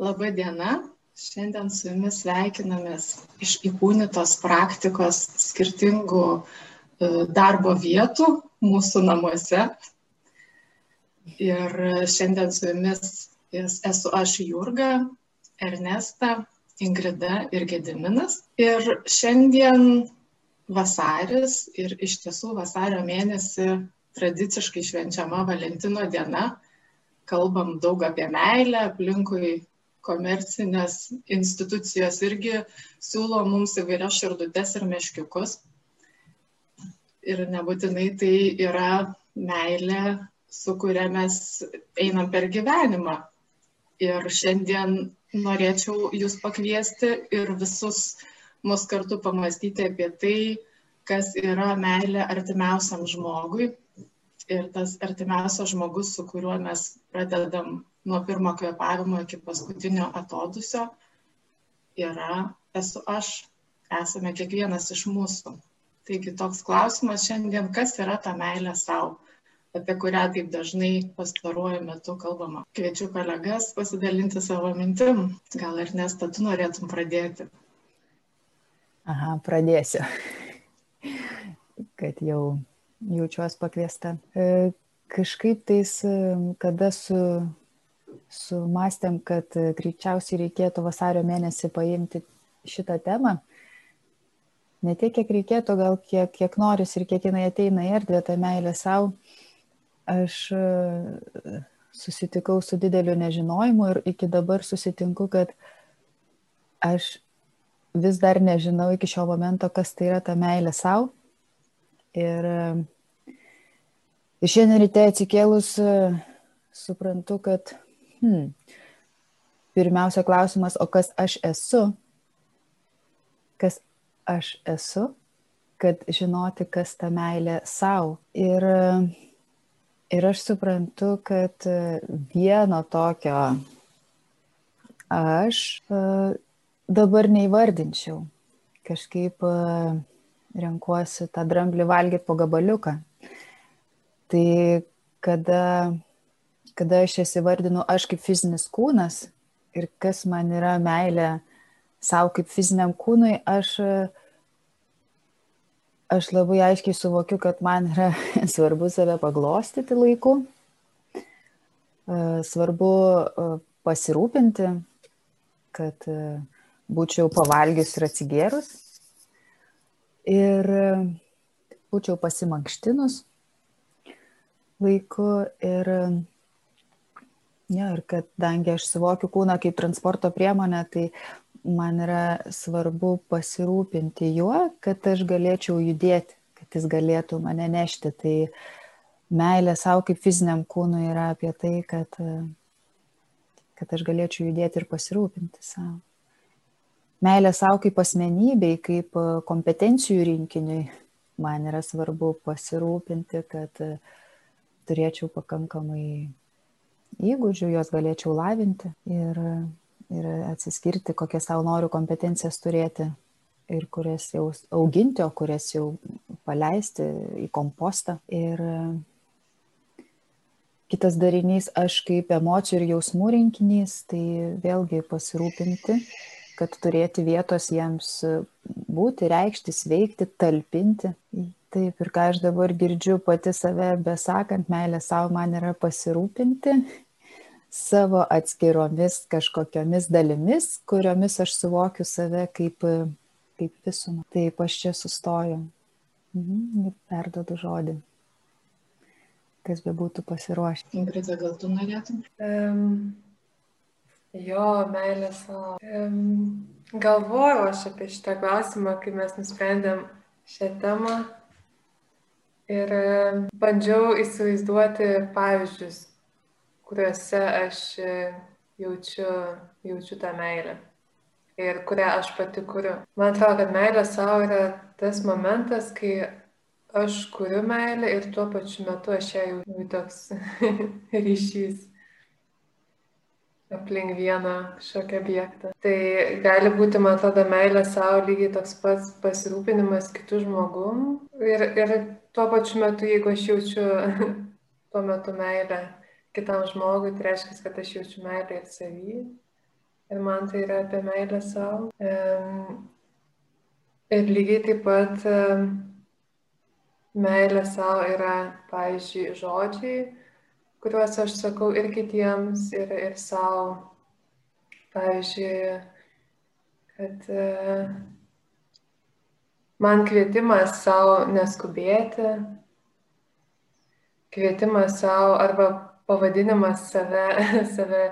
Labą diena. Šiandien su jumis sveikinamės iš įkūnytos praktikos skirtingų e, darbo vietų mūsų namuose. Ir šiandien su jumis esu aš Jurga, Ernesta, Ingrida ir Gediminas. Ir šiandien vasaris ir iš tiesų vasario mėnesį tradiciškai švenčiama Valentino diena. Kalbam daug apie meilę, aplinkui komercinės institucijos irgi siūlo mums įvairias širdutes ir meškiukus. Ir nebūtinai tai yra meilė, su kuria mes einam per gyvenimą. Ir šiandien norėčiau jūs pakviesti ir visus mus kartu pamastyti apie tai, kas yra meilė artimiausiam žmogui. Ir tas artimiausias žmogus, su kuriuo mes pradedam nuo pirmo kvėpavimo iki paskutinio atodusio yra esu aš, esame kiekvienas iš mūsų. Taigi toks klausimas šiandien, kas yra ta meilė savo, apie kurią taip dažnai pastaruoju metu kalbama. Kviečiu kolegas pasidalinti savo mintim. Gal ir nes tu norėtum pradėti? Aha, pradėsiu. Kad jau jaučiuos pakviesta. E, kažkaip tais, kada su sumastėm, kad e, greičiausiai reikėtų vasario mėnesį paimti šitą temą. Ne tiek, kiek reikėtų, gal kiek, kiek noris ir kiek jinai ateina į erdvę, tą meilę savo. Aš e, susitikau su dideliu nežinojimu ir iki dabar susitinku, kad aš vis dar nežinau iki šio momento, kas tai yra ta meilė savo. Ir, e, ir šiandien ryte atsikėlus suprantu, kad hmm, pirmiausia klausimas, o kas aš esu? Kas aš esu? Kad žinoti, kas ta meilė savo. Ir, ir aš suprantu, kad vieno tokio aš dabar neįvardinčiau. Kažkaip renkuosi tą dramblį valgyti po gabaliuką. Tai kada kada aš jas įvardinu aš kaip fizinis kūnas ir kas man yra meilė savo kaip fiziniam kūnui, aš, aš labai aiškiai suvokiu, kad man yra svarbu save paglostyti laiku, svarbu pasirūpinti, kad būčiau pavalgius ir atsigėrus ir būčiau pasimankštinus laiku ir Jo, ir kadangi aš suvokiu kūną kaip transporto priemonę, tai man yra svarbu pasirūpinti juo, kad aš galėčiau judėti, kad jis galėtų mane nešti. Tai meilė savo kaip fiziniam kūnui yra apie tai, kad, kad aš galėčiau judėti ir pasirūpinti savo. Meilė savo kaip asmenybei, kaip kompetencijų rinkiniui, man yra svarbu pasirūpinti, kad turėčiau pakankamai įgūdžių, juos galėčiau lavinti ir, ir atsiskirti, kokias savo noriu kompetencijas turėti ir kurias jau auginti, o kurias jau paleisti į kompostą. Ir kitas darinys, aš kaip emocijų ir jausmų rinkinys, tai vėlgi pasirūpinti, kad turėti vietos jiems būti, reikštis, veikti, talpinti. Taip, ir ką aš dabar girdžiu pati save besakant, meilė savo man yra pasirūpinti savo atskiromis kažkokiamis dalimis, kuriomis aš suvokiu save kaip, kaip visumą. Taip, aš čia sustoju mhm, ir perdodu žodį. Kas be būtų pasiruošę. Ingrida, gal tu norėtum? Um, jo, meilė savo. Galvojau aš apie šitą klausimą, kai mes nusprendėm šią temą. Ir bandžiau įsivaizduoti pavyzdžius, kuriuose aš e, jaučiu, jaučiu tą meilę ir kurią aš pati kuriu. Man atrodo, kad meilė savo yra tas momentas, kai aš kuriu meilę ir tuo pačiu metu aš ją jau toks ryšys aplink vieną kažkokį objektą. Tai gali būti, man atrodo, meilė savo lygiai toks pats pasirūpinimas kitų žmogum. Ir, ir tuo pačiu metu, jeigu aš jaučiu tuo metu meilę kitam žmogui, tai reiškia, kad aš jaučiu meilę ir savį. Ir man tai yra apie meilę savo. Ir lygiai taip pat meilė savo yra, pavyzdžiui, žodžiai, kuriuos aš sakau ir kitiems, ir, ir savo. Pavyzdžiui, kad man kvietimas savo neskubėti, kvietimas savo arba pavadinimas save, save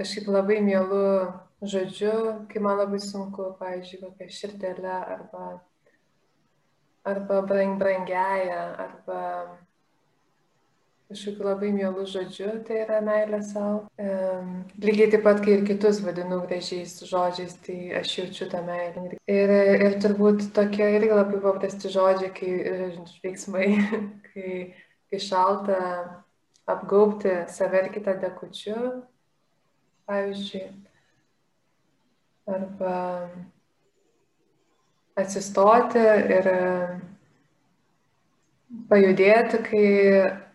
kažkaip labai mielų žodžiu, kai man labai sunku, pavyzdžiui, kokią širdelę arba, arba brang, brangiają, arba kažkokiu labai mielų žodžiu, tai yra meilė savo. Um, lygiai taip pat, kai ir kitus vadinu gražiais žodžiais, tai aš jaučiu tą meilę. Ir, ir turbūt tokie irgi labai paprasti žodžiai, kai veiksmai, kai, kai šalta apgaubti save ir kitą dekučiu, pavyzdžiui, arba atsistoti ir pajudėti, kai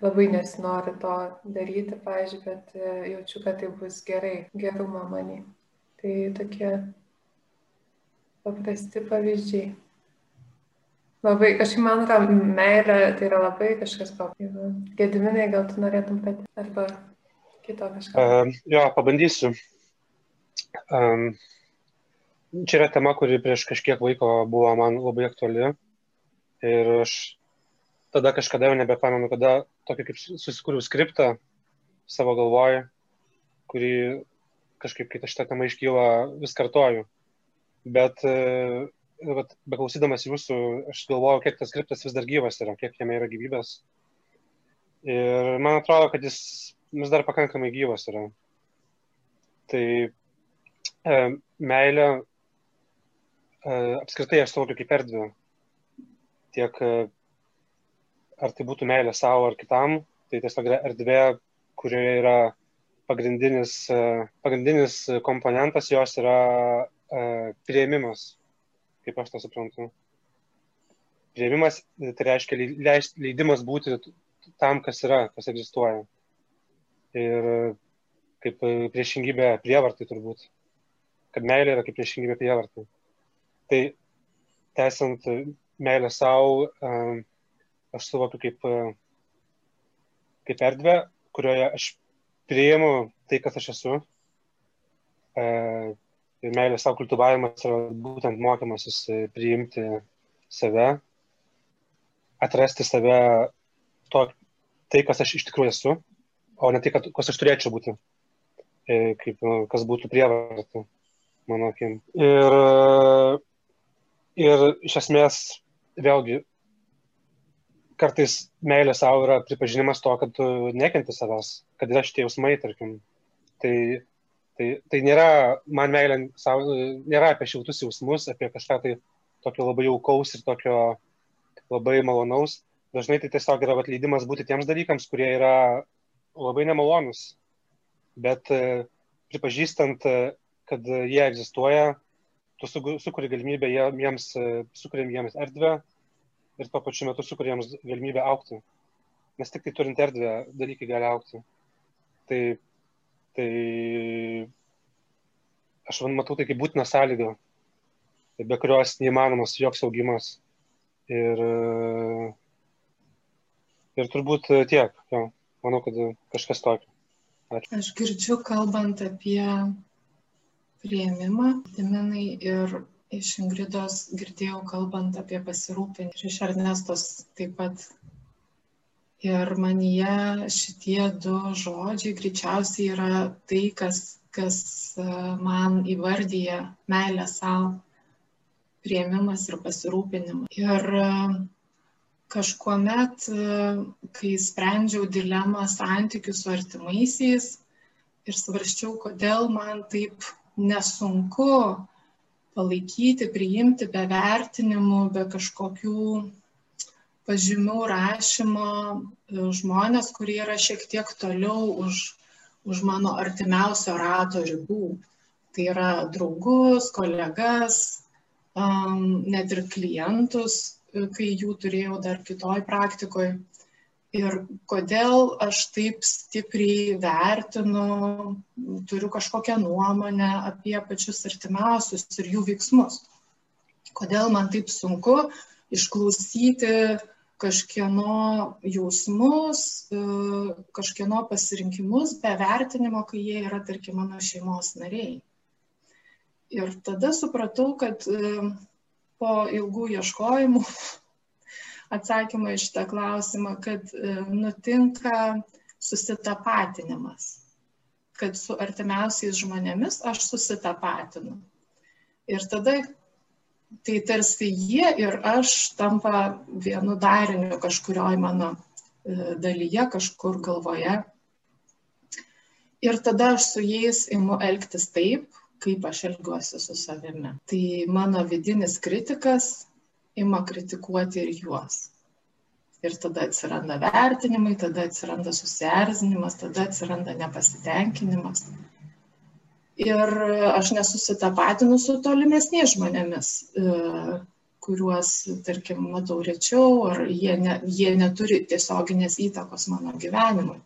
labai nesinori to daryti, pavyzdžiui, bet e, jaučiu, kad tai bus gerai, gerumo manį. Tai tokie paprasti pavyzdžiai. Labai, kažkaip man yra meilė, tai yra labai kažkas paprastas. Gediminai, gal tu norėtum pati arba kito kažką? Uh, jo, pabandysiu. Um, čia yra tema, kuri prieš kažkiek laiko buvo man labai aktuali. Ir aš tada kažkada jau nebepamenu, kada tokį kaip susikūriau skriptą savo galvoje, kurį kažkaip, kai šitą temą iškyla, vis kartoju. Bet, bet beklausydamas jūsų, aš galvoju, kiek tas skriptas vis dar gyvas yra, kiek jame yra gyvybės. Ir man atrodo, kad jis vis dar pakankamai gyvas yra. Tai e, meilė e, apskritai aš suvokiu kaip erdvę. Tiek ar tai būtų meilė savo ar kitam, tai tiesiog yra erdvė, kurioje yra pagrindinis, e, pagrindinis komponentas jos yra uh, prieimimas, kaip aš tą suprantu. Prieimimas tai reiškia leidimas būti tam, kas yra, kas egzistuoja. Ir kaip priešingybė prievartai turbūt. Kad meilė yra kaip priešingybė prievartai. Tai tęsiant meilę savo, uh, aš suvokiu kaip, e, kaip erdvę, kurioje aš priimu tai, kas aš esu. E, ir meilės savo kultivavimas yra būtent mokymasis e, priimti save, atrasti save to, tai, kas aš iš tikrųjų esu, o ne tai, kad, kas aš turėčiau būti, kaip, kas būtų prievarta mano akim. Ir, ir iš esmės, vėlgi, kartais meilė savo yra pripažinimas to, kad tu nekenti savęs, kad yra šitie jausmai, tarkim. Tai, tai, tai nėra, man meilė savo, nėra apie šiltus jausmus, apie kažką tai tokio labai jaukaus ir tokio labai malonaus. Dažnai tai tiesiog yra atleidimas būti tiems dalykams, kurie yra labai nemalonus. Bet e, pripažįstant, e, kad jie egzistuoja, tu sukuri galimybę jiems, e, sukuriam jiems erdvę, ir tuo pačiu metu sukuria jiems galimybę aukti. Nes tik tai turint erdvę dalykai gali aukti. Tai, tai aš matau tai kaip būtina sąlyga, be kurios neįmanomas joks augimas. Ir, ir turbūt tiek. Jo, manau, kad kažkas tokio. Ačiū. Aš girdžiu, kalbant apie prieimimą, dimenai ir iš Ingridos girdėjau kalbant apie pasirūpinimą ir iš Ernestos taip pat. Ir manyje šitie du žodžiai greičiausiai yra tai, kas, kas e, man įvardyja meilę savo, prieimimas ir pasirūpinimas. Ir e, kažkuomet, e, kai sprendžiau dilemą santykių su artimaisiais ir svarščiau, kodėl man taip nesunku palaikyti, priimti be vertinimų, be kažkokių pažymių rašymo e, žmonės, kurie yra šiek tiek toliau už, už mano artimiausio rato ribų. Tai yra draugus, kolegas, um, net ir klientus, kai jų turėjau dar kitoj praktikoje. Ir kodėl aš taip stipriai vertinu, turiu kažkokią nuomonę apie pačius artimiausius ir jų veiksmus. Kodėl man taip sunku išklausyti kažkieno jausmus, kažkieno pasirinkimus be vertinimo, kai jie yra, tarkim, mano šeimos nariai. Ir tada supratau, kad po ilgų ieškojimų atsakymą iš tą klausimą, kad nutinka susitapatinimas, kad su artimiausiais žmonėmis aš susitapatinu. Ir tada tai tarsi jie ir aš tampa vienu dariniu kažkurioj mano dalyje, kažkur galvoje. Ir tada aš su jais imu elgtis taip, kaip aš elgiuosi su savimi. Tai mano vidinis kritikas ima kritikuoti ir juos. Ir tada atsiranda vertinimai, tada atsiranda susierzinimas, tada atsiranda nepasitenkinimas. Ir aš nesusitapatinu su tolimesniais žmonėmis, kuriuos, tarkim, matau rečiau, ar jie, ne, jie neturi tiesioginės įtakos mano gyvenimui.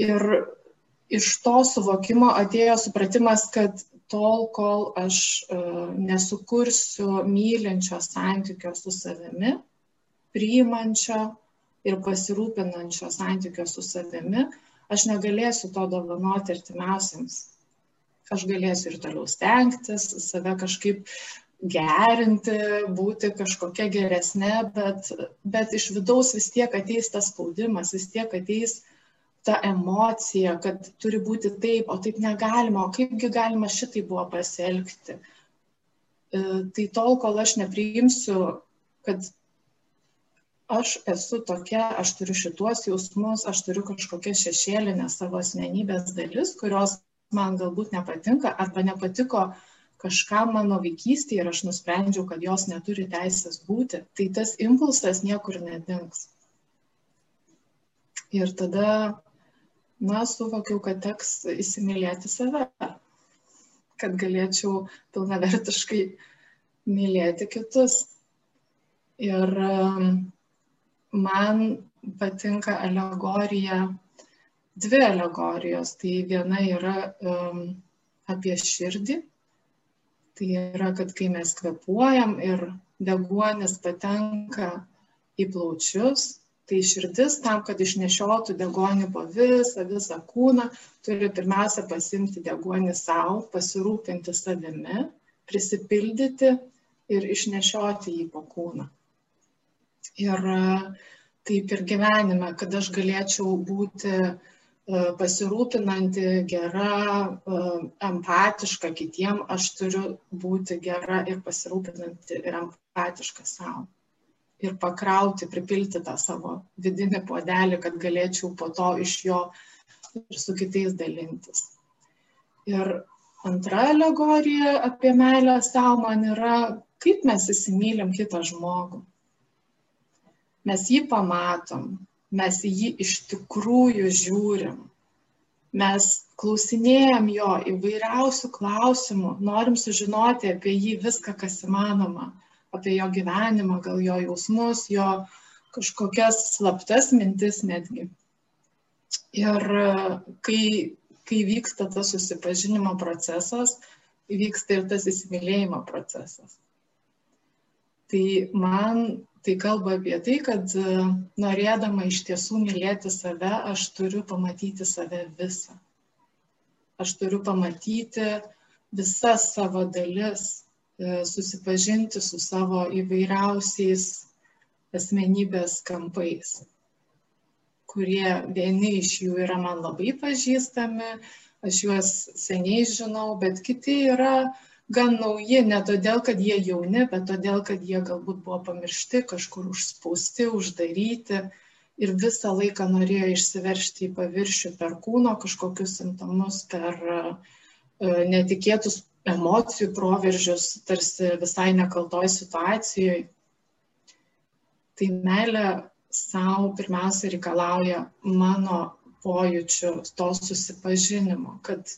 Ir iš to suvokimo atėjo supratimas, kad tol, kol aš nesukursiu mylinčio santykio su savimi, priimančio ir pasirūpinančio santykio su savimi, aš negalėsiu to dovanoti artimiausiams. Aš galėsiu ir toliau stengtis, save kažkaip gerinti, būti kažkokia geresnė, bet, bet iš vidaus vis tiek ateis tas spaudimas, vis tiek ateis ta emocija, kad turi būti taip, o taip negalima, o kaipgi galima šitai buvo pasielgti. Tai tol, kol aš nepriimsiu, kad aš esu tokia, aš turiu šituos jausmus, aš turiu kažkokią šešėlinę savo asmenybės dalis, kurios man galbūt nepatinka arba nepatiko kažkam mano vaikystėje ir aš nusprendžiau, kad jos neturi teisės būti, tai tas impulsas niekur nedings. Ir tada na, suvokiau, kad teks įsimylėti save, kad galėčiau pilnavertiškai mylėti kitus. Ir um, man patinka alegorija, dvi alegorijos. Tai viena yra um, apie širdį, tai yra, kad kai mes kvepuojam ir deguonis patenka į plaučius, tai širdis tam, kad išnešiotų degonį po visą, visą kūną, turi pirmiausia pasimti degonį savo, pasirūpinti savimi, prisipildyti ir išnešioti jį po kūną. Ir taip ir gyvenime, kad aš galėčiau būti pasirūpinanti, gera, empatiška kitiem, aš turiu būti gera ir pasirūpinanti ir empatiška savo ir pakrauti, pripilti tą savo vidinį puodelį, kad galėčiau po to iš jo ir su kitais dalintis. Ir antra alegorija apie meilę savo man yra, kaip mes įsimylim kitą žmogų. Mes jį pamatom, mes jį iš tikrųjų žiūrim. Mes klausinėjom jo įvairiausių klausimų, norim sužinoti apie jį viską, kas įmanoma apie jo gyvenimą, gal jo jausmus, jo kažkokias slaptas mintis netgi. Ir kai, kai vyksta tas susipažinimo procesas, vyksta ir tas įsimylėjimo procesas. Tai man tai kalba apie tai, kad norėdama iš tiesų mylėti save, aš turiu pamatyti save visą. Aš turiu pamatyti visas savo dalis, E, susipažinti su savo įvairiausiais asmenybės kampais, kurie vieni iš jų yra man labai pažįstami, aš juos seniai žinau, bet kiti yra gan nauji, ne todėl, kad jie jauni, bet todėl, kad jie galbūt buvo pamiršti, kažkur užspausti, uždaryti ir visą laiką norėjo išsiveršti į paviršių per kūno kažkokius simptomus, per e, netikėtus emocijų proveržius tarsi visai nekaltoj situacijoje. Tai meilė savo pirmiausia reikalauja mano pojūčių, to susipažinimo, kad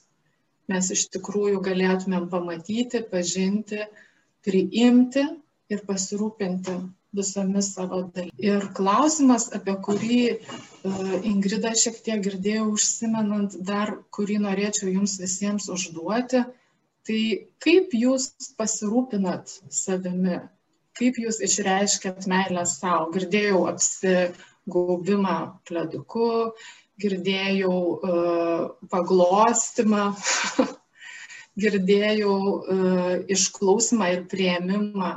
mes iš tikrųjų galėtumėm pamatyti, pažinti, priimti ir pasirūpinti visomis savo dalimis. Ir klausimas, apie kurį Ingrida šiek tiek girdėjau užsimenant, dar kurį norėčiau jums visiems užduoti, tai kaip jūs pasirūpinat savimi, kaip jūs išreiškėt meilę savo. Girdėjau apsigaubimą pleduku, girdėjau uh, paglostimą, girdėjau uh, išklausimą ir prieimimą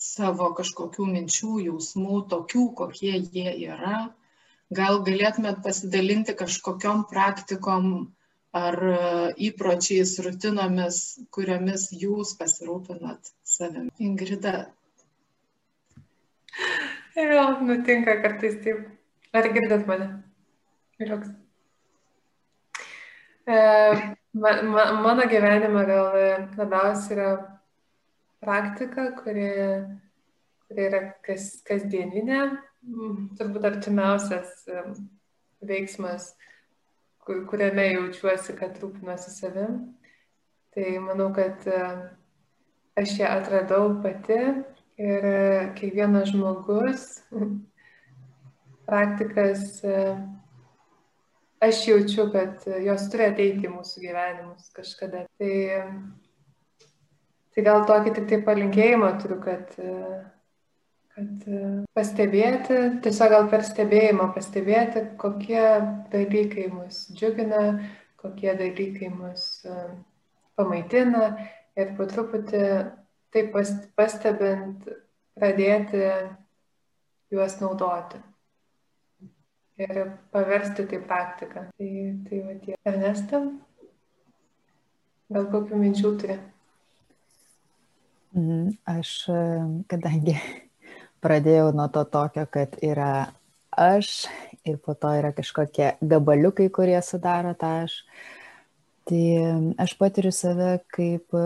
savo kažkokių minčių, jausmų, tokių, kokie jie yra. Gal galėtumėt pasidalinti kažkokiam praktikom ar įpročiais, rutinomis, kuriomis jūs pasirūpinat savimi. Ingrida. Jo, nutinka kartais taip. Ar girdit mane? Joks. E, ma, ma, mano gyvenime gal labiausiai yra praktika, kuri, kuri yra kas, kasdieninė, turbūt artimiausias veiksmas, kur, kuriame jaučiuosi, kad rūpinuosi savim. Tai manau, kad e, aš ją atradau pati ir kiekvienas žmogus praktikas, e, aš jaučiu, kad jos turi ateiti į mūsų gyvenimus kažkada. Tai, tai gal tokį tik tai palinkėjimą turiu, kad, e, kad e, pastebėti, tiesiog gal per stebėjimą pastebėti, kokie dalykai mus džiugina, kokie dalykai mus pamaitina ir po truputį taip pastebint pradėti juos naudoti ir paversti tai praktiką. Tai, tai va tie. Ernesta, gal kokių minčių turi? Mhm, aš, kadangi pradėjau nuo to tokio, kad yra aš ir po to yra kažkokie gabaliukai, kurie sudaro tą aš, tai aš patiriu save kaip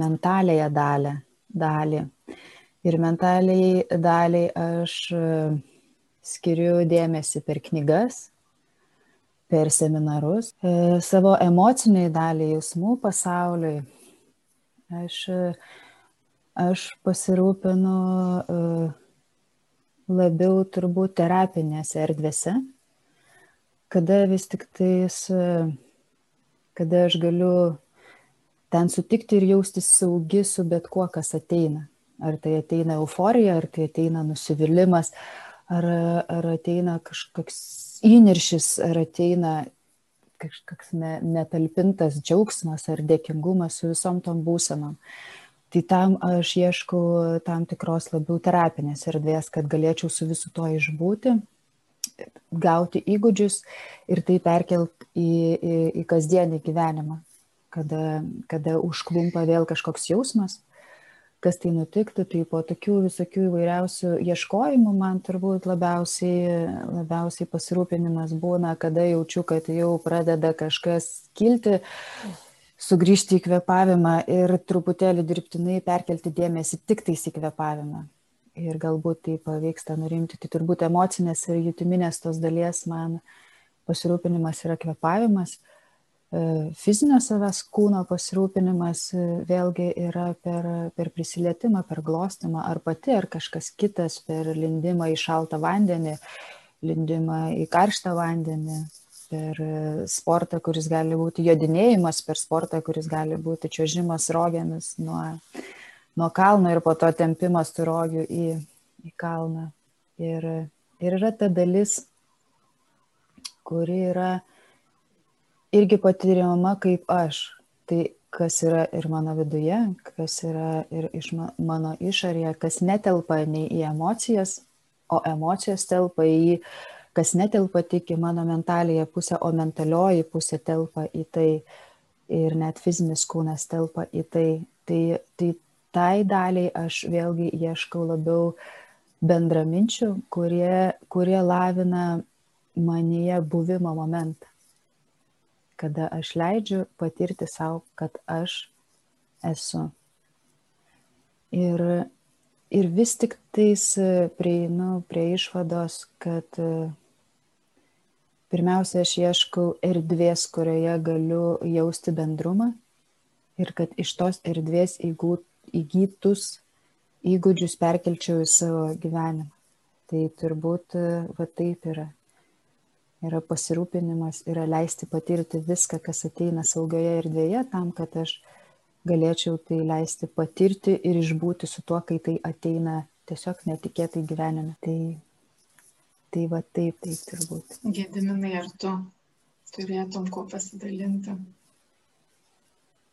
mentalėje dalį. dalį. Ir mentaliai daliai aš skiriu dėmesį per knygas, per seminarus, e, savo emociniai daliai jausmų pasauliui. Aš, aš pasirūpinu e, labiau turbūt terapinėse erdvėse, kada vis tik tais, kada aš galiu ten sutikti ir jaustis saugi su bet kuo, kas ateina. Ar tai ateina euforija, ar tai ateina nusivylimas, ar, ar ateina kažkoks įniršis, ar ateina kažkoks ne, netalpintas džiaugsmas ar dėkingumas su visom tom būsenom. Tai tam aš ieškau tam tikros labiau terapinės erdvės, kad galėčiau su visu to išbūti, gauti įgūdžius ir tai perkelt į, į, į kasdienį gyvenimą, kada, kada užklumpa vėl kažkoks jausmas kas tai nutiktų, tai po tokių visokių įvairiausių ieškojimų man turbūt labiausiai, labiausiai pasirūpinimas būna, kada jaučiu, kad jau pradeda kažkas kilti, sugrįžti į kvepavimą ir truputėlį dirbtinai perkelti dėmesį tik tais į kvepavimą. Ir galbūt tai pavyksta nurimti. Tai turbūt emocinės ir jutiminės tos dalies man pasirūpinimas yra kvepavimas E, fizinio savęs kūno pasirūpinimas e, vėlgi yra per, per prisilietimą, per glostimą, ar pati, ar kažkas kitas per lindimą į šaltą vandenį, lindimą į karštą vandenį, per e, sportą, kuris gali būti jodinėjimas, per sportą, kuris gali būti čiuožimas rogėmis nuo, nuo kalno ir po to tempimas tų rogių į, į kalną. Ir, ir yra ta dalis, kuri yra irgi patiriama kaip aš. Tai kas yra ir mano viduje, kas yra ir iš mano išorėje, kas netelpa nei į emocijas, o emocijos telpa į, kas netelpa tik į mano mentalėje pusę, o mentalioji pusė telpa į tai ir net fizinis kūnas telpa į tai. Tai, tai tai daliai aš vėlgi ieškau labiau bendraminčių, kurie, kurie lavina manyje buvimo momentą kada aš leidžiu patirti savo, kad aš esu. Ir, ir vis tik tais prieinu prie išvados, kad pirmiausia, aš ieškau erdvės, kurioje galiu jausti bendrumą ir kad iš tos erdvės įgytus įgūdžius perkelčiau į savo gyvenimą. Tai turbūt va taip yra. Yra pasirūpinimas, yra leisti patirti viską, kas ateina saugioje erdvėje, tam, kad aš galėčiau tai leisti patirti ir išbūti su tuo, kai tai ateina tiesiog netikėtai gyvenime. Tai, tai va taip, taip turbūt. Gėdiminai, ar tu turėtum ko pasidalinti?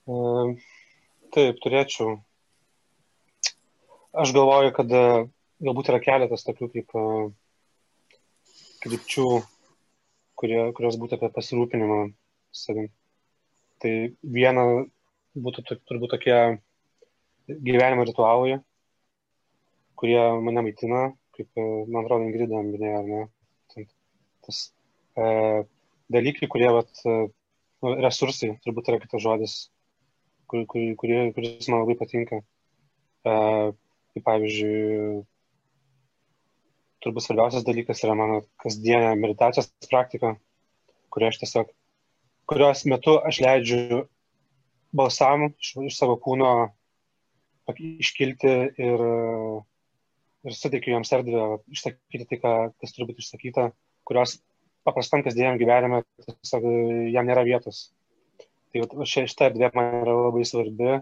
Uh, taip, turėčiau. Aš galvoju, kad uh, galbūt yra keletas tokių kaip uh, krypčių, kurie, kurios būtų apie pasirūpinimą savim. Tai viena būtų turbūt tokie gyvenimo ritualai, kurie mane maitina, kaip, man atrodo, Ingrida minėjo, ar ne? Tas e, dalykai, kurie, vat, e, nu, resursai, turbūt yra kitas žodis, kur, kur, kurie, kuris man labai patinka. E, tai pavyzdžiui, turbūt svarbiausias dalykas yra mano kasdienė meditacijos praktika, kurio aš tiesiog, kurios metu aš leidžiu balsam iš, iš savo kūno iškilti ir ir suteikiu jiems erdvę išsakyti tai, ką, kas turi būti išsakyta, kurios paprastam kasdieniam gyvenime tiesiog jam nėra vietos. Tai šita erdvė man yra labai svarbi,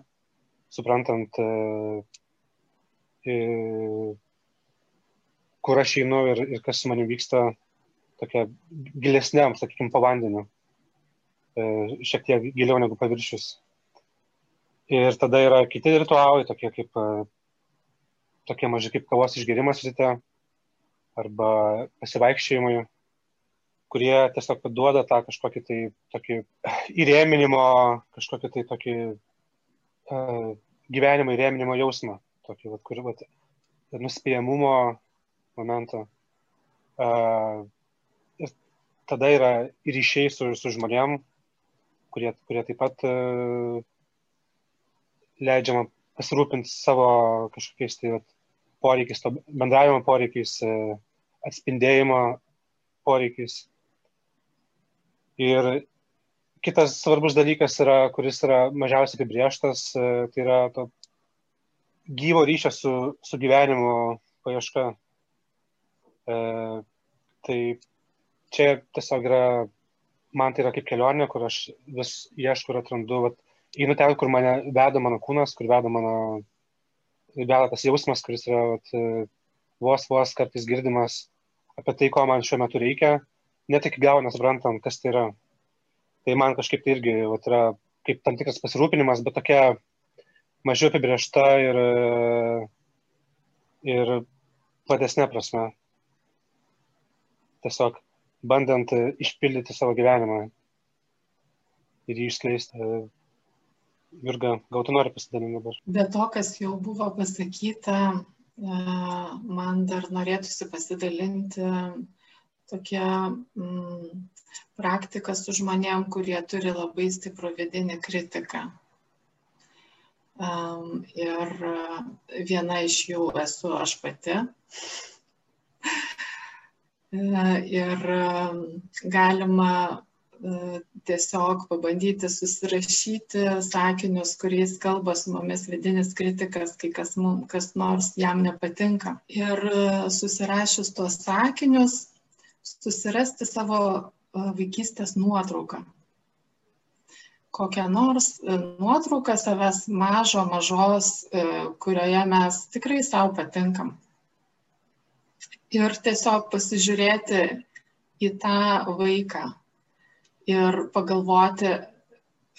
suprantant, e, e, kur aš einu ir, ir kas su manimi vyksta tokia gilesniam, sakykime, po vandeniu, e, šiek tiek giliau negu paviršius. Ir tada yra kiti ritualai, tokie kaip tokie maži kaip kavos išgerimas ryte arba pasivaikščiojimai, kurie tiesiog duoda tą kažkokį tai tokį įrėminimo, kažkokį tai tokį uh, gyvenimo įrėminimo jausmą, tokį, vat, kur, vat, nuspėjamumo momentą. Uh, ir tada yra ryšiai su, su žmonėm, kurie, kurie taip pat uh, leidžia man pasirūpinti savo kažkokiais tai vat, poreikiais, to bendravimo poreikiais, e, atspindėjimo poreikiais. Ir kitas svarbus dalykas, yra, kuris yra mažiausiai apibrieštas, e, tai yra to gyvo ryšio su, su gyvenimu paieška. E, tai čia tiesiog yra, man tai yra kaip kelionė, kur aš vis ieškau ir atrandu, vat, einu ten, kur mane veda mano kūnas, kur veda mano veda tas jausmas, kuris yra vat, vos vos kartais girdimas apie tai, ko man šiuo metu reikia, net iki galo nesuprantam, kas tai yra. Tai man kažkaip tai irgi vat, yra kaip tam tikras pasirūpinimas, bet tokia mažiau apibriešta ir, ir platesnė prasme. Tiesiog bandant išpildyti savo gyvenimą ir jį išskleisti Jurga, gal tu nori pasidalinti dabar? Be to, kas jau buvo pasakyta, e, man dar norėtųsi pasidalinti tokia mm, praktika su žmonėm, kurie turi labai stiprų vidinį kritiką. Um, ir viena iš jų esu aš pati. ir galima E, tiesiog pabandyti susirašyti sakinius, kuriais kalba su mumis vidinis kritikas, kai kas, mum, kas nors jam nepatinka. Ir e, susirašius tuos sakinius, susirasti savo e, vaikystės nuotrauką. Kokią nors nuotrauką savęs mažo, mažos, kurioje mes tikrai savo patinkam. Ir tiesiog pasižiūrėti į tą vaiką, ir pagalvoti,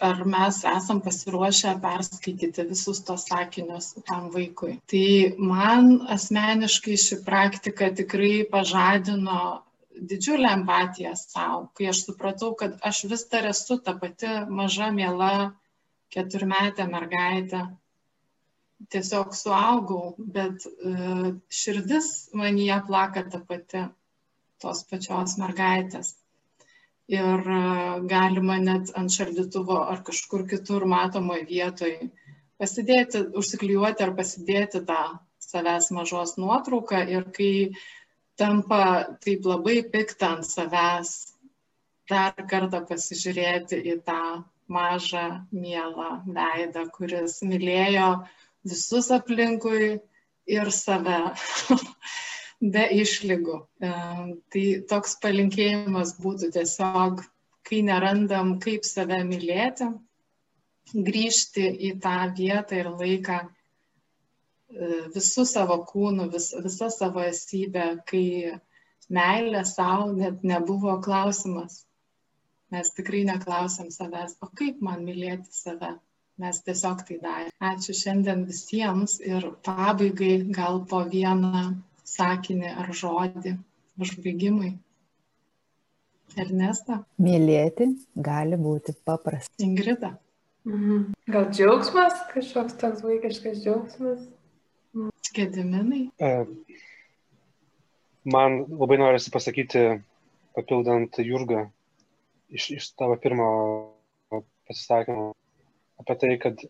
ar mes esam pasiruošę perskaityti visus tos sakinius tam vaikui. Tai man asmeniškai ši praktika tikrai pažadino didžiulę empatiją savo, kai aš supratau, kad aš vis dar esu ta pati maža, miela keturmetė mergaitė. Tiesiog suaugau, bet uh, širdis man jie plaka ta pati tos pačios mergaitės ir e, galima net ant šaldytuvo ar kažkur kitur matomoje vietoje pasidėti, užsiklijuoti ar pasidėti tą savęs mažos nuotrauką ir kai tampa taip labai piktą ant savęs, dar kartą pasižiūrėti į tą mažą, mielą veidą, kuris mylėjo visus aplinkui ir save be išlygų. E, tai toks palinkėjimas būtų tiesiog, kai nerandam, kaip save mylėti, grįžti į tą vietą ir laiką e, visų savo kūnų, vis, visą savo esybę, kai meilė savo net nebuvo klausimas. Mes tikrai neklausiam savęs, o kaip man mylėti save. Mes tiesiog tai darėme. Ačiū šiandien visiems ir pabaigai gal po vieną sakinį ar žodį užbaigimui. Ernesta? Mylėti gali būti paprasta. Ingrida. Mhm. Gal džiaugsmas, kažkoks toks vaikiškas džiaugsmas? Gediminai. E, man labai norisi pasakyti, papildant Jurgą iš, iš tavo pirmo pasisakymo apie tai, kad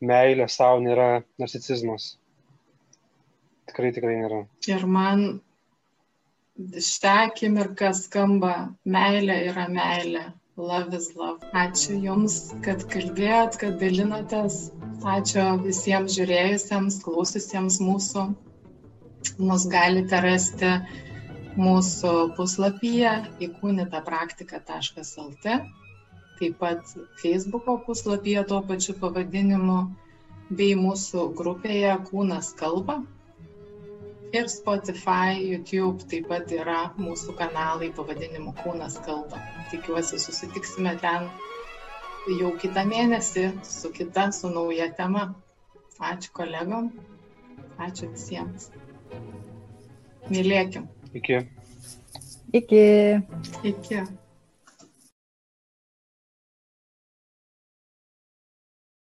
meilė savo nėra narcicizmas. Tikrai, tikrai nėra. Ir man šią akimirką skamba meilė yra meilė. Love is love. Ačiū Jums, kad kalbėjot, kad dalinotės. Ačiū visiems žiūrėjusiems, klaususiems mūsų. Mus galite rasti mūsų puslapyje įkūnytapraktika.lt, taip pat Facebook'o puslapyje tuo pačiu pavadinimu, bei mūsų grupėje Kūnas kalba. Ir Spotify, YouTube taip pat yra mūsų kanalai pavadinimu Kūnas kalba. Tikiuosi susitiksime ten jau kitą mėnesį su kita, su nauja tema. Ačiū kolegom, ačiū visiems. Mylėkim. Iki. Iki. Iki.